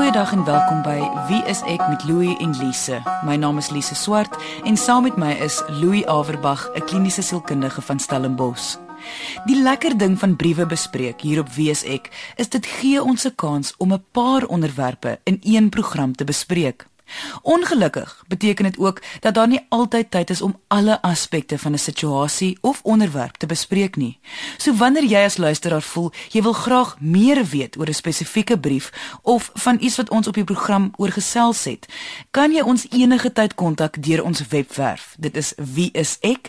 Goeiedag en welkom by Wie is ek met Louie en Lise. My naam is Lise Swart en saam met my is Louie Averbag, 'n kliniese sielkundige van Stellenbosch. Die lekker ding van briewe bespreek hier op Wie is ek is dit gee ons 'n kans om 'n paar onderwerpe in een program te bespreek. Ongelukkig beteken dit ook dat daar nie altyd tyd is om alle aspekte van 'n situasie of onderwerp te bespreek nie. So wanneer jy as luisteraar voel jy wil graag meer weet oor 'n spesifieke brief of van iets wat ons op die program oorgesels het, kan jy ons enige tyd kontak deur ons webwerf. Dit is wieisek.co.za.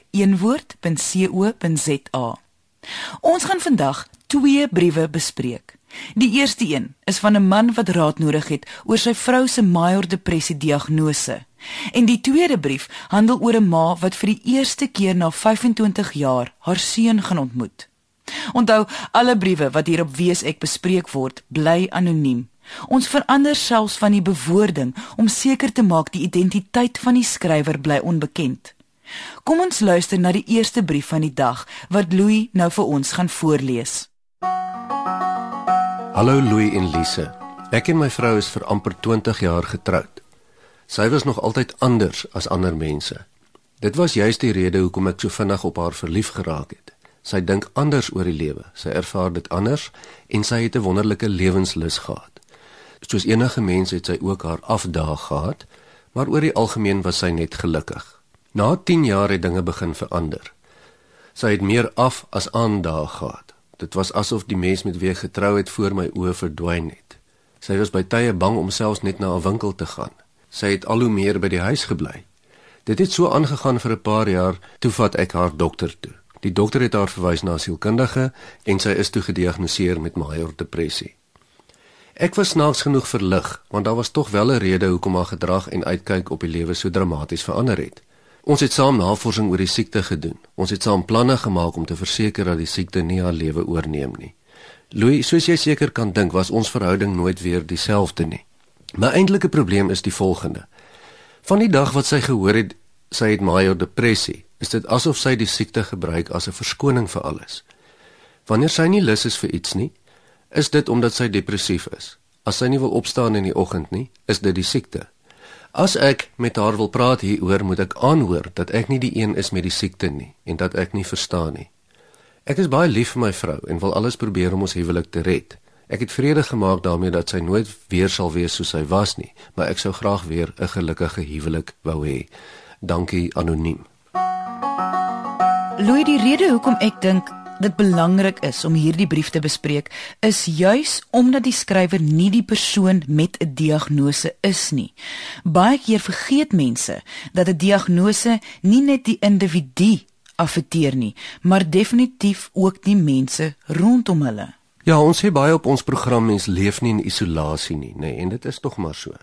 Ons gaan vandag twee briewe bespreek. Die eerste een is van 'n man wat raad nodig het oor sy vrou se major depressie diagnose. En die tweede brief handel oor 'n ma wat vir die eerste keer na 25 jaar haar seun gaan ontmoet. Onthou, alle briewe wat hier op Wees ek bespreek word, bly anoniem. Ons verander selfs van die bewoording om seker te maak die identiteit van die skrywer bly onbekend. Kom ons luister na die eerste brief van die dag wat Louis nou vir ons gaan voorlees. Hallo Louis en Lise. Ek en my vrou is vir amper 20 jaar getroud. Sy was nog altyd anders as ander mense. Dit was juist die rede hoekom ek so vinnig op haar verlief geraak het. Sy dink anders oor die lewe. Sy ervaar dit anders en sy het 'n wonderlike lewenslus gehad. Soos enige mens het sy ook haar afdae gehad, maar oor die algemeen was sy net gelukkig. Na 10 jaar het dinge begin verander. Sy het meer af as aandae gehad. Dit was asof die mens met wie ek getrou het voor my oë verdwyn het. Sy was by tye bang om selfs net na 'n winkel te gaan. Sy het al hoe meer by die huis gebly. Dit het so aangegaan vir 'n paar jaar, toe vat ek haar dokter toe. Die dokter het haar verwys na 'n sielkundige en sy is toe gediagnoseer met major depressie. Ek was snaaks genoeg verlig, want daar was tog wel 'n rede hoekom haar gedrag en uitkyk op die lewe so dramaties verander het. Ons het saam navorsing oor die siekte gedoen. Ons het saam planne gemaak om te verseker dat die siekte nie haar lewe oorneem nie. Louis, soos jy seker kan dink, was ons verhouding nooit weer dieselfde nie. My eintlike probleem is die volgende. Van die dag wat sy gehoor het sy het major depressie, is dit asof sy die siekte gebruik as 'n verskoning vir alles. Wanneer sy nie lus is vir iets nie, is dit omdat sy depressief is. As sy nie wil opstaan in die oggend nie, is dit die siekte. As ek met haar wil praat hieroor, moet ek aanhoor dat ek nie die een is met die siekte nie en dat ek nie verstaan nie. Ek is baie lief vir my vrou en wil alles probeer om ons huwelik te red. Ek het vrede gemaak daarmee dat sy nooit weer sal wees soos sy was nie, maar ek sou graag weer 'n gelukkige huwelik wou hê. Dankie anoniem. Louis, die rede hoekom ek dink dit belangrik is om hierdie brief te bespreek is juis omdat die skrywer nie die persoon met 'n diagnose is nie. Baie keer vergeet mense dat 'n diagnose nie net die individu affekteer nie, maar definitief ook die mense rondom hulle. Ja, ons sê baie op ons program mens leef nie in isolasie nie, nê, nee, en dit is tog maar so.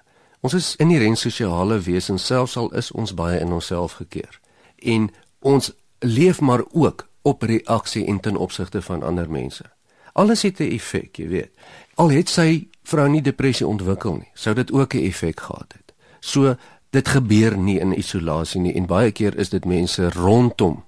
Ons is inherënt sosiale wesens, selfs al is ons baie in onsself gekeer. En ons leef maar ook op reaksie en ten opsigte van ander mense. Alles het 'n effek, jy weet. Al het sy vrou nie depressie ontwikkel nie, sou dit ook 'n effek gehad het. So dit gebeur nie in isolasie nie en baie keer is dit mense rondom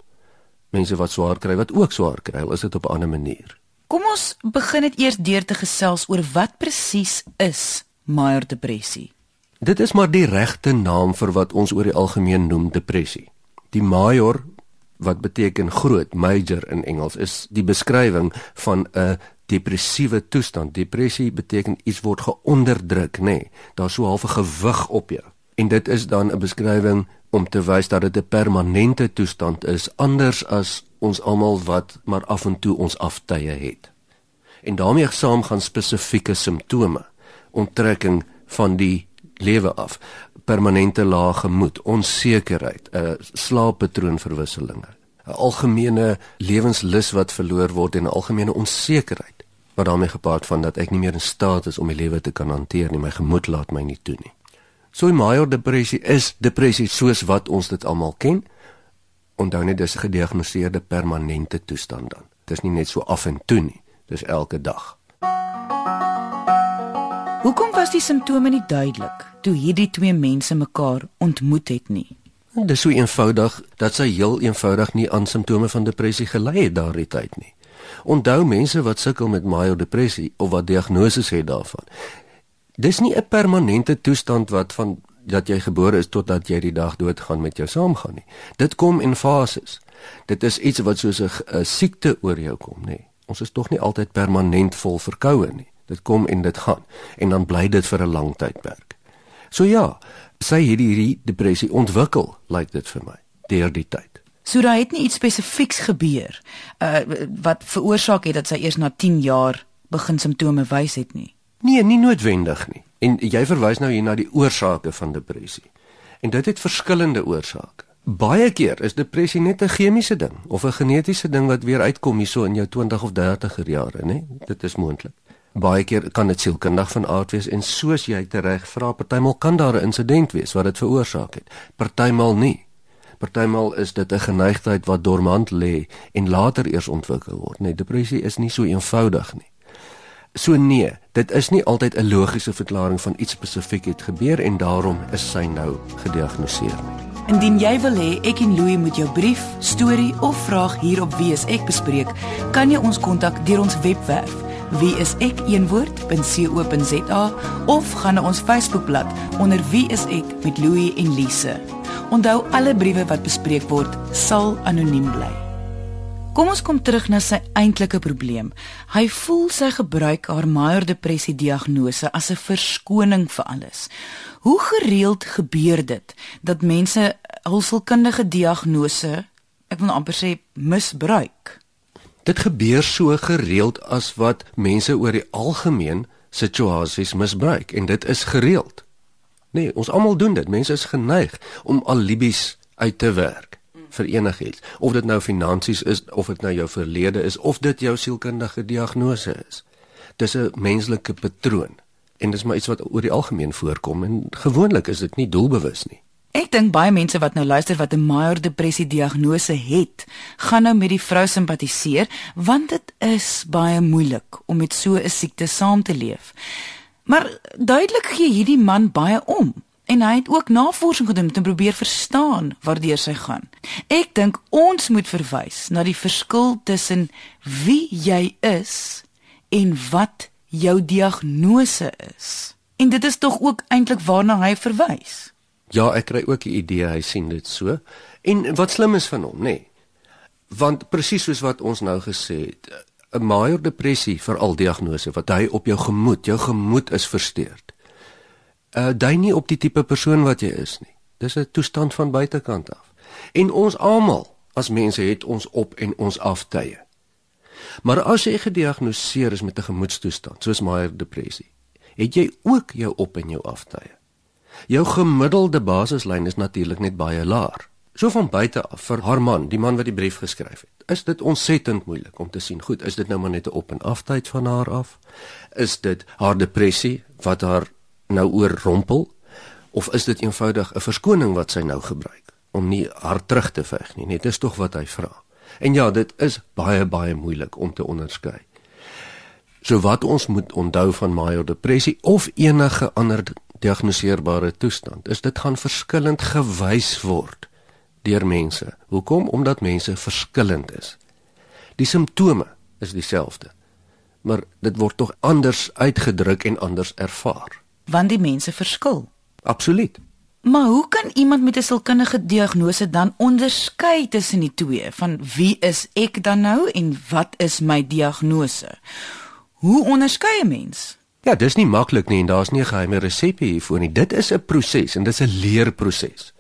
mense wat swaar kry wat ook swaar kry, al is dit op 'n ander manier. Kom ons begin dit eers deur te gesels oor wat presies is major depressie. Dit is maar die regte naam vir wat ons oor die algemeen noem depressie. Die major wat beteken groot major in Engels is die beskrywing van 'n depressiewe toestand. Depressie beteken iets word geonderdruk, nê. Nee, Daar's so half 'n gewig op jou. En dit is dan 'n beskrywing om te wys dat dit 'n permanente toestand is, anders as ons almal wat maar af en toe ons aftye het. En daarmee saam gaan spesifieke simptome, onttrekking van die lewe af permanente lae gemoed, onsekerheid, 'n slaappatroonverwisselinge, 'n algemene lewenslus wat verloor word en 'n algemene onsekerheid wat daarmee gepaard van dat ek nie meer in staat is om my lewe te kan hanteer nie, my gemoed laat my nie toe nie. So 'n major depressie is depressie soos wat ons dit almal ken. Onthou net dis 'n gediagnoseerde permanente toestand dan. Dit is nie net so af en toe nie, dis elke dag. Hoekom was die simptome nie duidelik toe hierdie twee mense mekaar ontmoet het nie? Dit is so eenvoudig dat sy heel eenvoudig nie aan simptome van depressie gelei het daardie tyd nie. Onthou mense wat sukkel met major depressie of wat diagnoses het daarvan. Dis nie 'n permanente toestand wat van dat jy gebore is totdat jy die dag doodgaan met jou saamgaan nie. Dit kom in fases. Dit is iets wat soos 'n siekte oor jou kom, nê. Ons is tog nie altyd permanent vol verkoue nie. Dit kom en dit gaan en dan bly dit vir 'n lang tydperk. So ja, sy het hierdie depressie ontwikkel, lyk dit vir my, deur die tyd. So daar het nie iets spesifieks gebeur uh wat veroorsaak het dat sy eers na 10 jaar begin simptome wys het nie. Nee, nie noodwendig nie. En jy verwys nou hier na die oorsake van depressie. En dit het verskillende oorsake. Baie keer is depressie net 'n chemiese ding of 'n genetiese ding wat weer uitkom hierso in jou 20 of 30er jare, né? Dit is moontlik. Baie keer kan dit sielkundig van aard wees en soos jy tereg vra, partymal kan daar 'n insident wees wat dit veroorsaak het. Partymal nie. Partymal is dit 'n geneigtheid wat dormant lê en later eers ontwikkel word, né? Depressie is nie so eenvoudig nie. So nee, dit is nie altyd 'n logiese verklaring van iets spesifiek het gebeur en daarom is sy nou gediagnoseer nie. Indien jy wil hê ek en Louie moet jou brief, storie of vraag hier op Wie is ek bespreek, kan jy ons kontak deur ons webwerf wieisek.co.za of gaan na ons Facebookblad onder Wie is ek met Louie en Lise. Onthou alle briewe wat bespreek word sal anoniem bly. Kom ons kom terug na sy eintlike probleem. Hy voel sy gebruik haar Meyer depressie diagnose as 'n verskoning vir alles. Hoe gereeld gebeur dit dat mense hulpkundige diagnose, ek wil amper sê, misbruik? Dit gebeur so gereeld as wat mense oor die algemeen situasies misbruik en dit is gereeld. Nee, ons almal doen dit. Mense is geneig om alibis uit te werk vir enigiets of dit nou finansies is of dit nou jou verlede is of dit jou sielkundige diagnose is dis 'n menslike patroon en dis maar iets wat oor die algemeen voorkom en gewoonlik is dit nie doelbewus nie Ek dink baie mense wat nou luister wat 'n Meyer depressie diagnose het, gaan nou met die vrou simpatiseer want dit is baie moeilik om met so 'n siekte saam te leef. Maar duidelik gee hierdie man baie om en hy het ook navorsing gedoen om te probeer verstaan waardeur sy gaan. Ek dink ons moet verwys na die verskil tussen wie jy is en wat jou diagnose is. En dit is tog ook eintlik waarna hy verwys. Ja, ek kry ook 'n idee hy sien dit so. En wat slim is van hom, nê? Nee. Want presies soos wat ons nou gesê het, 'n major depressie vir al diagnose wat hy op jou gemoed, jou gemoed is versteurd uh dui nie op die tipe persoon wat jy is nie. Dis 'n toestand van buitekant af. En ons almal as mense het ons op en ons aftye. Maar as jy gediagnoseer is met 'n gemoedstoestand soos Meyer depressie, het jy ook jou op en jou aftye. Jou gemiddelde basislyn is natuurlik net baie laag. So van buite af vir haar man, die man wat die brief geskryf het, is dit ontsettend moeilik om te sien. Goed, is dit nou maar net 'n op en aftyd van haar af? Is dit haar depressie wat haar nou oorrompel of is dit eenvoudig 'n verskoning wat sy nou gebruik om nie haar terug te veg nie net is tog wat hy vra en ja dit is baie baie moeilik om te onderskei so wat ons moet onthou van major depressie of enige ander diagnoseerbare toestand is dit gaan verskillend gewys word deur mense hoekom omdat mense verskillend is die simptome is dieselfde maar dit word tog anders uitgedruk en anders ervaar want die mense verskil. Absoluut. Maar hoe kan iemand met 'n sielkundige diagnose dan onderskei tussen die twee van wie is ek dan nou en wat is my diagnose? Hoe onderskei 'n mens? Ja, dis nie maklik nie en daar's nie 'n geheime resep hiervoor nie. Dit is 'n proses en dis 'n leerproses.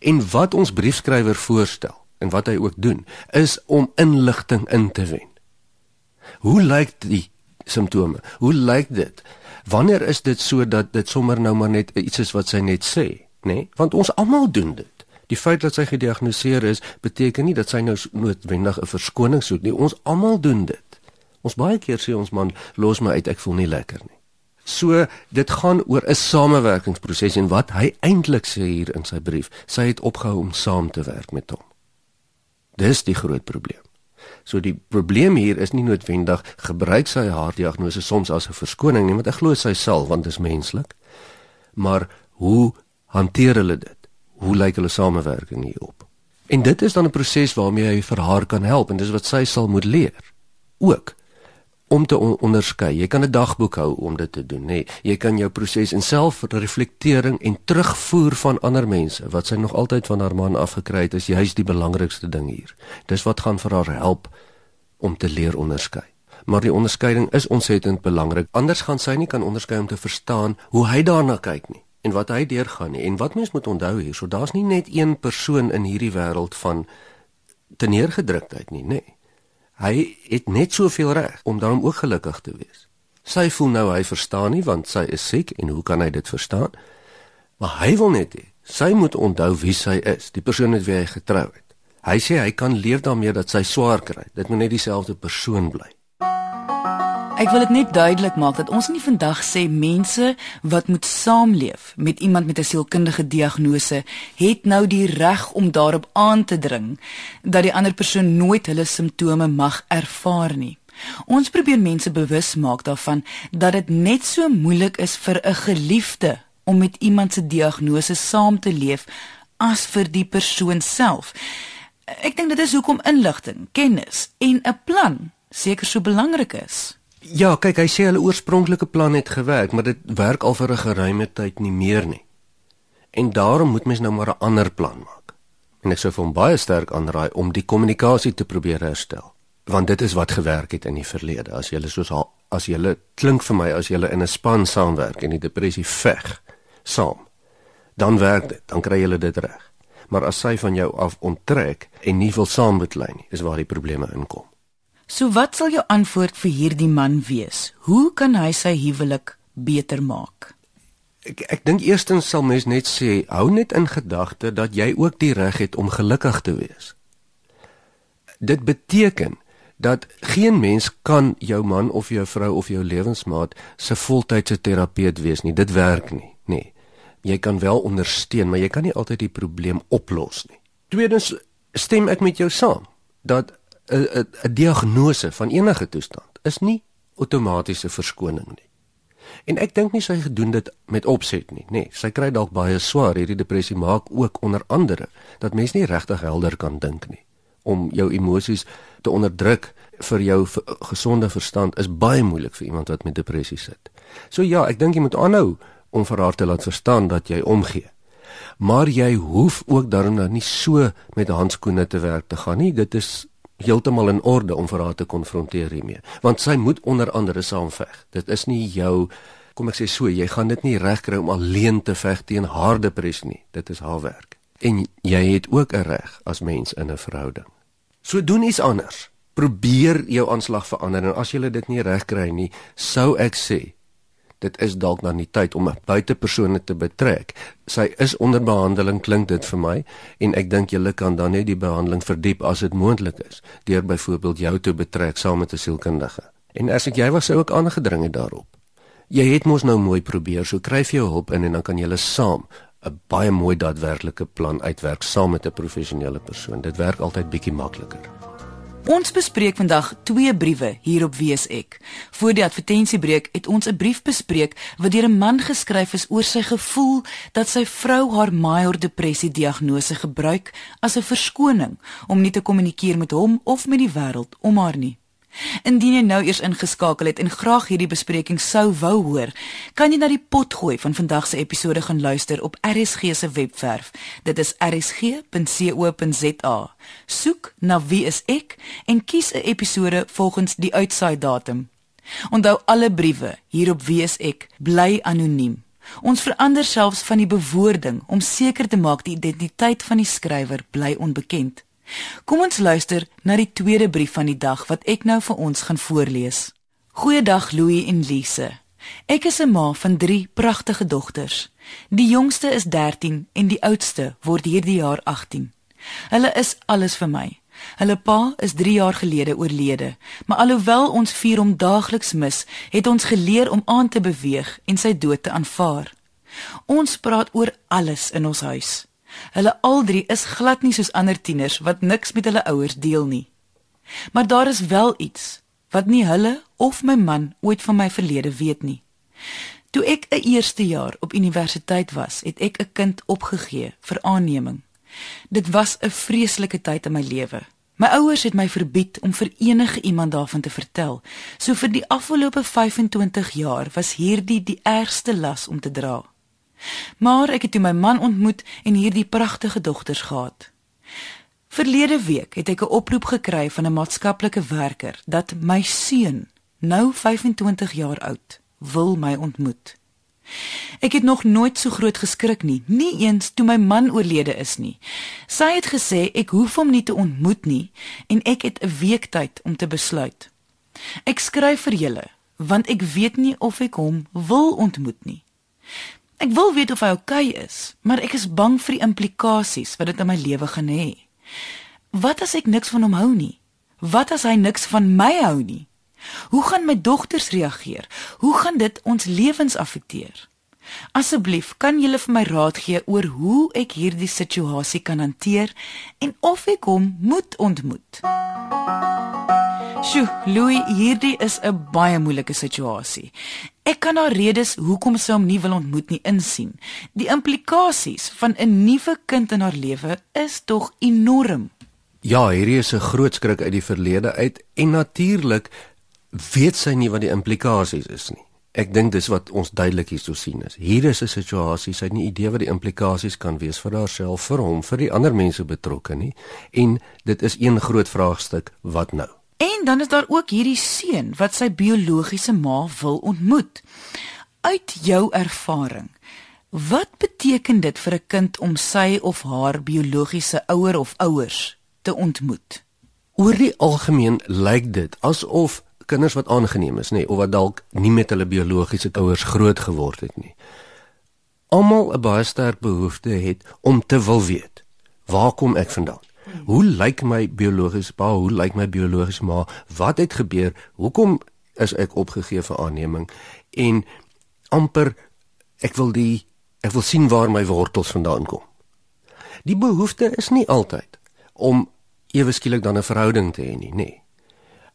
En wat ons briefskrywer voorstel en wat hy ook doen, is om inligting in te wen. Hoe lyk die simptome? Hoe lyk dit? Wanneer is dit so dat dit sommer nou maar net iets is wat sy net sê, nê? Nee? Want ons almal doen dit. Die feit dat sy gediagnoseer is, beteken nie dat sy nou noodwendig 'n verskoning soek nie. Ons almal doen dit. Ons baie keer sê ons man, los my uit, ek voel nie lekker nie. So dit gaan oor 'n samewerkingsproses en wat hy eintlik sê hier in sy brief, sy het opgehou om saam te werk met hom. Dis die groot probleem. So die probleem hier is nie noodwendig gebruik sy haar diagnose soms as 'n verskoning nie, want ek glo sy sal want dit is menslik. Maar hoe hanteer hulle dit? Hoe lyk hulle samewerking hierop? En dit is dan 'n proses waarmee hy vir haar kan help en dis wat sy sal moet leer. Ook om te on onderskei. Jy kan 'n dagboek hou om dit te doen, nê. Nee, jy kan jou proses en selfreflektering en terugvoer van ander mense wat sy nog altyd van haar man afgekry het, is juist die belangrikste ding hier. Dis wat gaan vir haar help om te leer onderskei. Maar die onderskeiding is ontsettend belangrik. Anders gaan sy nie kan onderskei om te verstaan hoe hy daarna kyk nie en wat hy deurgaan nie. En wat mens moet onthou hier, so daar's nie net een persoon in hierdie wêreld van teneergedruktheid nie, nê. Nee. Hy het net soveel reg om daarom ook gelukkig te wees. Sy voel nou hy verstaan nie want sy is siek en hoe kan hy dit verstaan? Maar hy wil net hê sy moet onthou wie sy is, die persoon met wie hy getrou het. Hy sê hy kan leef daarmee dat sy swaar kry. Dit moet net dieselfde persoon bly. Ek wil dit net duidelik maak dat ons nie vandag sê mense wat moet saamleef met iemand met 'n sielkundige diagnose het nou die reg om daarop aan te dring dat die ander persoon nooit hulle simptome mag ervaar nie. Ons probeer mense bewus maak daarvan dat dit net so moeilik is vir 'n geliefde om met iemand se diagnose saam te leef as vir die persoon self. Ek dink dit is hoekom inligting, kennis en 'n plan seker so belangrik is. Ja, kyk, hy sê hulle oorspronklike plan het gewerk, maar dit werk al vir 'n geruime tyd nie meer nie. En daarom moet mens nou maar 'n ander plan maak. En ek sou vir hom baie sterk aanraai om die kommunikasie te probeer herstel, want dit is wat gewerk het in die verlede. As jy soos as jy klink vir my as jy in 'n span saamwerk en die depressie veg saam, dan werk dit, dan kry jy dit reg. Maar as sy van jou af onttrek en nie wil saambeklei nie, is waar die probleme inkom. So wat sal jou antwoord vir hierdie man wees? Hoe kan hy sy huwelik beter maak? Ek ek dink eerstens sal mens net sê hou net in gedagte dat jy ook die reg het om gelukkig te wees. Dit beteken dat geen mens kan jou man of jou vrou of jou lewensmaat se voltydse terapeut wees nie. Dit werk nie, nê. Nee. Jy kan wel ondersteun, maar jy kan nie altyd die probleem oplos nie. Tweedens stem ek met jou saam dat 'n 'n diagnose van enige toestand is nie outomatiese verskoning nie. En ek dink nie sy gedoen dit met opset nie, nê. Nee, sy kry dalk baie swaar. Hierdie depressie maak ook onder andere dat mens nie regtig helder kan dink nie. Om jou emosies te onderdruk vir jou gesonde verstand is baie moeilik vir iemand wat met depressie sit. So ja, ek dink jy moet aanhou om vir haar te laat verstaan dat jy omgee. Maar jy hoef ook daarna nie so met handskoene te werk te gaan nie. Dit is heeltemal in orde om vir haar te konfronteer hiermee want sy moet onder andere saamveg. Dit is nie jou kom ek sê so jy gaan dit nie regkry om alleen te veg teen haar depressie nie. Dit is haar werk. En jy het ook 'n reg as mens in 'n verhouding. So doen iets anders. Probeer jou aanslag verander en as jy dit nie regkry nie sou ek sê dit is dalk dan die tyd om 'n buitepersone te betrek. Sy is onder behandeling klink dit vir my en ek dink julle kan dan net die behandeling verdiep as dit moontlik is deur byvoorbeeld jou te betrek saam met 'n sielkundige. En as ek jy was sou ook aangedring het daarop. Jy het mos nou mooi probeer, so kry jy hulp in en dan kan julle saam 'n baie mooi daadwerklike plan uitwerk saam met 'n professionele persoon. Dit werk altyd bietjie makliker. Ons bespreek vandag twee briewe hier op WSEK. Voor die advertensiebreek het ons 'n brief bespreek wat deur 'n man geskryf is oor sy gevoel dat sy vrou haar major depressie diagnose gebruik as 'n verskoning om nie te kommunikeer met hom of met die wêreld om haar nie. Indien jy nou eers ingeskakel het en graag hierdie bespreking sou wou hoor, kan jy na die pot gooi van vandag se episode gaan luister op RSG se webwerf. Dit is rsg.co.za. Soek na wie is ek en kies 'n episode volgens die uitsaai datum. Onthou alle briewe hier op wie is ek bly anoniem. Ons verander selfs van die bewoording om seker te maak die identiteit van die skrywer bly onbekend. Kom ons luister na die tweede brief van die dag wat ek nou vir ons gaan voorlees. Goeiedag Louis en Lise. Ek is 'n ma van 3 pragtige dogters. Die jongste is 13 en die oudste word hierdie jaar 18. Hulle is alles vir my. Hulle pa is 3 jaar gelede oorlede, maar alhoewel ons vier hom daagliks mis, het ons geleer om aan te beweeg en sy dood te aanvaar. Ons praat oor alles in ons huis. Hulle al drie is glad nie soos ander tieners wat niks met hulle ouers deel nie. Maar daar is wel iets wat nie hulle of my man ooit van my verlede weet nie. Toe ek 'n eerste jaar op universiteit was, het ek 'n kind opgegee vir aanneming. Dit was 'n vreeslike tyd in my lewe. My ouers het my verbied om vir enige iemand daarvan te vertel. So vir die afgelope 25 jaar was hierdie die ergste las om te dra. Maar ek het toe my man ontmoet en hierdie pragtige dogters gehad. Verlede week het ek 'n oproep gekry van 'n maatskaplike werker dat my seun, nou 25 jaar oud, wil my ontmoet. Ek het nog nooit so groot geskrik nie, nie eens toe my man oorlede is nie. Sy het gesê ek hoef hom nie te ontmoet nie en ek het 'n week tyd om te besluit. Ek skryf vir julle want ek weet nie of ek hom wil ontmoet nie. Ek wil weet of hy oukei okay is, maar ek is bang vir die implikasies wat dit in my lewe gaan hê. Wat as ek niks van hom hou nie? Wat as hy niks van my hou nie? Hoe gaan my dogters reageer? Hoe gaan dit ons lewens affekteer? Asseblief, kan julle vir my raad gee oor hoe ek hierdie situasie kan hanteer en of ek hom moet ontmoet? Sjoe, Louis, hierdie is 'n baie moeilike situasie. Ek kan haar redes hoekom sy hom nie wil ontmoet nie insien. Die implikasies van 'n nuwe kind in haar lewe is tog enorm. Ja, hierdie is 'n groot skrik uit die verlede uit en natuurlik weet sy nie wat die implikasies is nie. Ek dink dis wat ons duidelik hierso sien is. Hier is 'n situasie, sy het nie idee wat die implikasies kan wees vir haarself, vir hom, vir die ander mense betrokke nie. En dit is een groot vraagstuk, wat nou? En dan is daar ook hierdie seun wat sy biologiese ma wil ontmoet. Uit jou ervaring, wat beteken dit vir 'n kind om sy of haar biologiese ouer of ouers te ontmoet? Oor die algemeen lyk dit asof kinders wat aangeneem is, nê, nee, of wat dalk nie met hulle biologiese ouers groot geword het nie. Almal 'n baie sterk behoefte het om te wil weet, waar kom ek vandaan? Hoe lyk my biologiese pa? Hoe lyk my biologiese ma? Wat het gebeur? Hoekom is ek opgegee vir aanneming? En amper ek wil die ek wil sien waar my wortels vandaan kom. Die behoefte is nie altyd om ewe skielik dan 'n verhouding te hê nie, nê. Nee.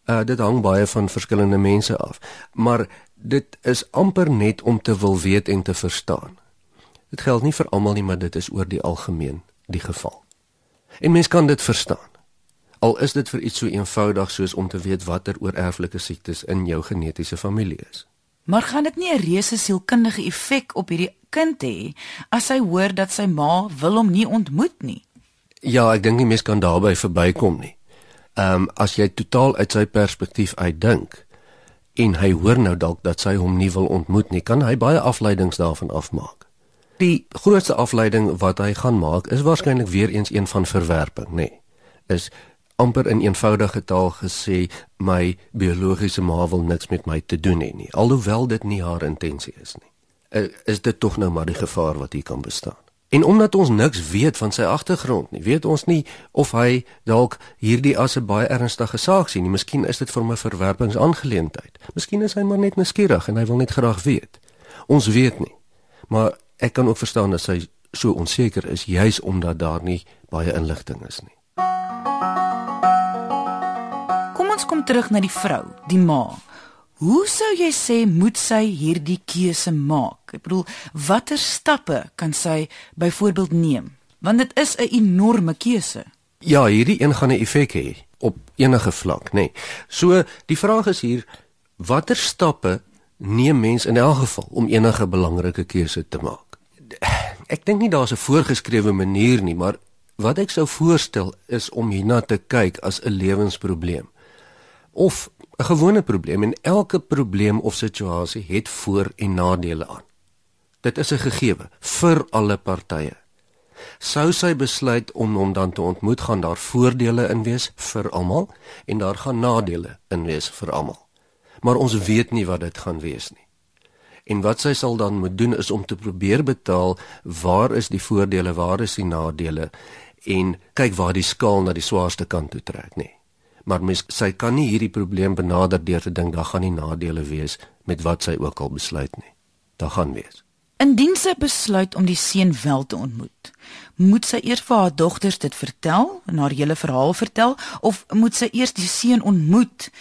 Uh dit hang baie van verskillende mense af, maar dit is amper net om te wil weet en te verstaan. Dit geld nie vir almal nie, maar dit is oor die algemeen die geval. En mens kan dit verstaan. Al is dit vir iets so eenvoudig soos om te weet watter oorerflike siektes in jou genetiese familie is. Maar gaan dit nie 'n reuse sielkundige effek op hierdie kind hê as hy hoor dat sy ma wil hom nie ontmoet nie? Ja, ek dink nie mens kan daarby verbykom nie ehm um, as jy totaal uit sy perspektief uitdink en hy hoor nou dalk dat sy hom nie wil ontmoet nie, kan hy baie afleidings daarvan afmaak. Die grootste afleiding wat hy gaan maak is waarskynlik weer eens een van verwerping, nê. Nee, is amper in eenvoudige taal gesê my biologiese ma wil niks met my te doen hê nie, alhoewel dit nie haar intensie is nie. Uh, is dit tog nou maar die gevaar wat hier kan bestaan? En omdat ons niks weet van sy agtergrond nie, weet ons nie of hy dalk hierdie as 'n baie ernstige saak sien nie. Miskien is dit vir 'n verwerpingsaangeleentheid. Miskien is hy maar net nuuskierig en hy wil net graag weet. Ons weet nie. Maar ek kan ook verstaan dat sy so onseker is juis omdat daar nie baie inligting is nie. Kom ons kom terug na die vrou, die ma. Hoe sou jy sê moet sy hierdie keuse maak? Ek bedoel, watter stappe kan sy byvoorbeeld neem? Want dit is 'n enorme keuse. Ja, hierdie een gaan 'n effek hê op enige vlak, nê. Nee. So, die vraag is hier, watter stappe neem mens in elk geval om enige belangrike keuse te maak? Ek dink nie daar's 'n voorgeskrewe manier nie, maar wat ek sou voorstel is om hierna te kyk as 'n lewensprobleem. Of 'n gewone probleem en elke probleem of situasie het voor- en nadele aan. Dit is 'n gegewe vir alle partye. Sou sy besluit om hom dan te ontmoet, gaan daar voordele in wees vir almal en daar gaan nadele in wees vir almal. Maar ons weet nie wat dit gaan wees nie. En wat sy sal dan moet doen is om te probeer betaal waar is die voordele, waar is die nadele en kyk waar die skaal na die swaarste kant toe trek, nê maar mens sy kan nie hierdie probleem benader deur te dink daar gaan nie nadele wees met wat sy ook al besluit nie. Daar gaan wees. Indien sy besluit om die seun wel te ontmoet, moet sy eers vir haar dogters dit vertel en haar hele verhaal vertel of moet sy eers die seun ontmoet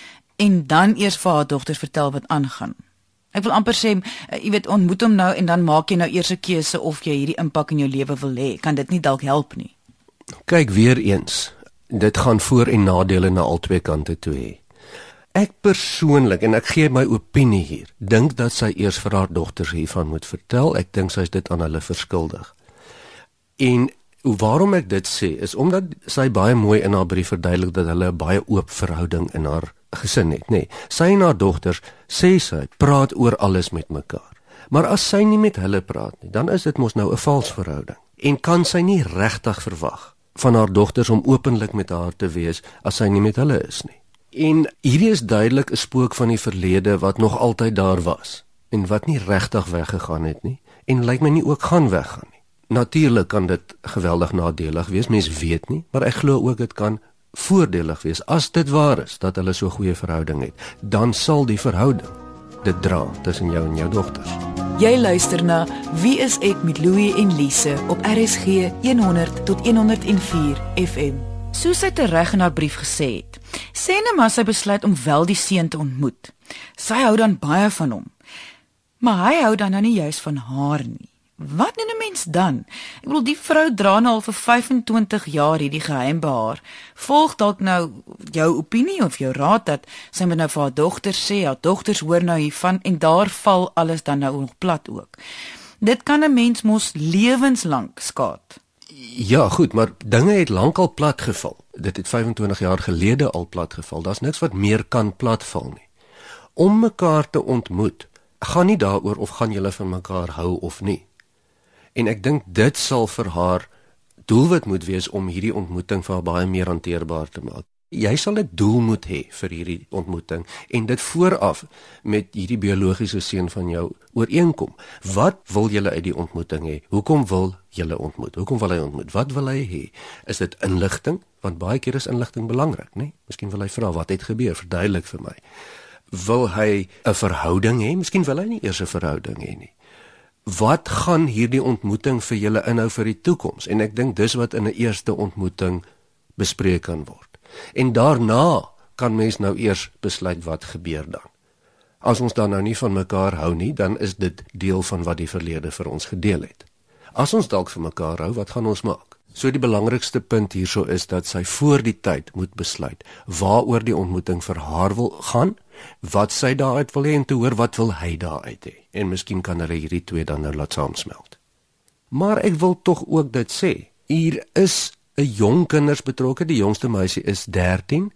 en dan eers vir haar dogters vertel wat aangaan? Ek wil amper sê, eh, jy weet, ontmoet hom nou en dan maak jy nou eers 'n keuse of jy hierdie impak in jou lewe wil hê. Kan dit nie dalk help nie? Kyk weer eens dit gaan voor en nadele na albei kante toe hê. Ek persoonlik en ek gee my opinie hier, dink dat sy eers vir haar dogters hiervan moet vertel. Ek dink sy is dit aan hulle verskuldig. En waarom ek dit sê is omdat sy baie mooi in haar brief verduidelik dat hulle 'n baie oop verhouding in haar gesin het, nê. Nee, sy en haar dogters sê sy praat oor alles met mekaar. Maar as sy nie met hulle praat nie, dan is dit mos nou 'n vals verhouding. En kan sy nie regtig verwag van haar dogters om openlik met haar te wees as sy nie met hulle is nie. En hierdie is duidelik 'n spook van die verlede wat nog altyd daar was en wat nie regtig weggegaan het nie en lyk my nie ook gaan weggaan nie. Natuurlik kan dit geweldig nadelig wees, mens weet nie, maar ek glo ook dit kan voordelig wees as dit waar is dat hulle so goeie verhouding het. Dan sal die verhouding dit dra tussen jou en jou dogters. Jy luister na Wie is ek met Louie en Lise op RSG 100 tot 104 FM. Soos sy tereg in haar brief gesê het, sê net maar sy besluit om wel die seun te ontmoet. Sy hou dan baie van hom. Maar hy hou dan nou nie juis van haar nie. Wat doen 'n mens dan? Ek bedoel die vrou dra nou al vir 25 jaar hierdie geheim behaar. Volg dalk nou jou opinie of jou raad dat sy moet nou vir haar dogter sê, haar dogters hoor nou hiervan en daar val alles dan nou nog plat ook. Dit kan 'n mens mos lewenslank skaad. Ja, goed, maar dinge het lankal plat geval. Dit het 25 jaar gelede al plat geval. Daar's niks wat meer kan platval nie. Om mekaar te ontmoet, gaan nie daaroor of gaan julle van mekaar hou of nie en ek dink dit sal vir haar doelwit moet wees om hierdie ontmoeting vir haar baie meer hanteerbaar te maak. Jy sal 'n doel moet hê vir hierdie ontmoeting en dit vooraf met hierdie biologiese seun van jou ooreenkom. Wat wil julle uit die ontmoeting hê? Hoekom wil julle ontmoet? Hoekom wil hy ontmoet? Wat wil hy hê? Is dit inligting? Want baie keer is inligting belangrik, né? Nee? Miskien wil hy vra wat het gebeur? Verduidelik vir my. Wil hy 'n verhouding hê? Miskien wil hy nie eers 'n verhouding hê nie wat gaan hierdie ontmoeting vir julle inhou vir die toekoms? En ek dink dis wat in 'n eerste ontmoeting bespreek kan word. En daarna kan mens nou eers besluit wat gebeur dan. As ons dan nou nie van mekaar hou nie dan is dit deel van wat die verlede vir ons gedeel het. As ons dalk vir mekaar hou wat gaan ons maak? So die belangrikste punt hierso is dat sy voor die tyd moet besluit waaroor die ontmoeting vir haar wil gaan wat sy daaruit wil hê en te hoor wat wil hy daaruit hê. En miskien kan hulle hierdie twee dan nou laat saamsmelt. Maar ek wil tog ook dit sê, hier is 'n jong kinders betrokke, die jongste meisie is 13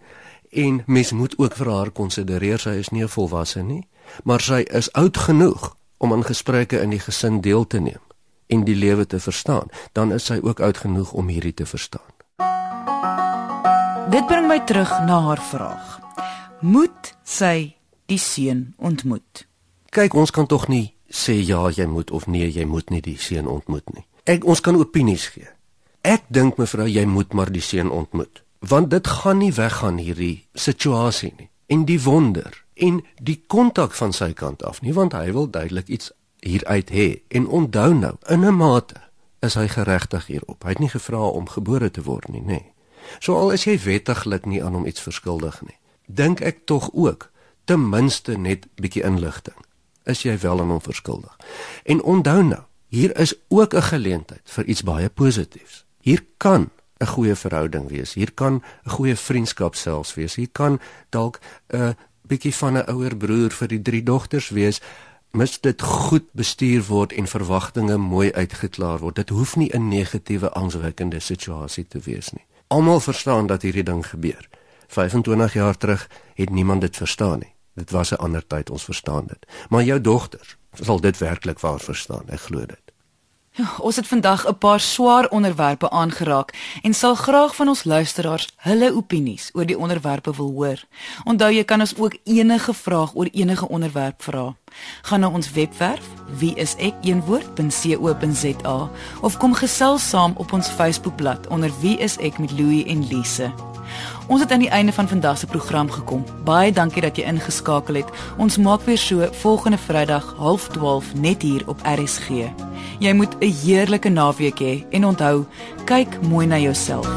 en mens moet ook vir haar konsidereer sy is nie 'n volwasse nie, maar sy is oud genoeg om aan gesprekke in die gesin deel te neem en die lewe te verstaan, dan is sy ook oud genoeg om hierdie te verstaan. Dit bring my terug na haar vraag moet sy die seun ontmoet. Kyk, ons kan tog nie sê ja, jy moet of nee, jy moet nie die seun ontmoet nie. Ek ons kan opinies gee. Ek dink mevrou, jy moet maar die seun ontmoet, want dit gaan nie weggaan hierdie situasie nie. En die wonder en die kontak van sy kant af nie, want hy wil duidelik iets hieruit hê. En onthou nou, in 'n mate is hy geregtig hierop. Hy het nie gevra om gebore te word nie, nê. Nee. So al is jy wettiglik nie aan hom iets verskuldig nie dink ek tog ook ten minste net bietjie inligting is jy wel aan hom verskuldig. En onthou nou, hier is ook 'n geleentheid vir iets baie positiefs. Hier kan 'n goeie verhouding wees. Hier kan 'n goeie vriendskap selfs wees. Hier kan dalk 'n bietjie van 'n ouer broer vir die drie dogters wees. Mis dit goed bestuur word en verwagtinge mooi uitgeklaar word. Dit hoef nie 'n negatiewe angswekkende situasie te wees nie. Almal verstaan dat hierdie ding gebeur. 25 jaar terug het niemand dit verstaan nie. Dit was 'n ander tyd, ons verstaan dit. Maar jou dogter sal dit werklik waar verstaan, ek glo dit. Ja, ons het vandag 'n paar swaar onderwerpe aangeraak en sal graag van ons luisteraars hulle opinies oor die onderwerpe wil hoor. Onthou jy kan ons ook enige vraag oor enige onderwerp vra. Gaan na ons webwerf wieisek1woord.co.za of kom gesels saam op ons Facebookblad onder wie is ek met Louie en Lise. Ons het aan die einde van vandag se program gekom. Baie dankie dat jy ingeskakel het. Ons maak weer so volgende Vrydag 12:30 net hier op RSG. Jy moet 'n heerlike naweek hê en onthou, kyk mooi na jouself.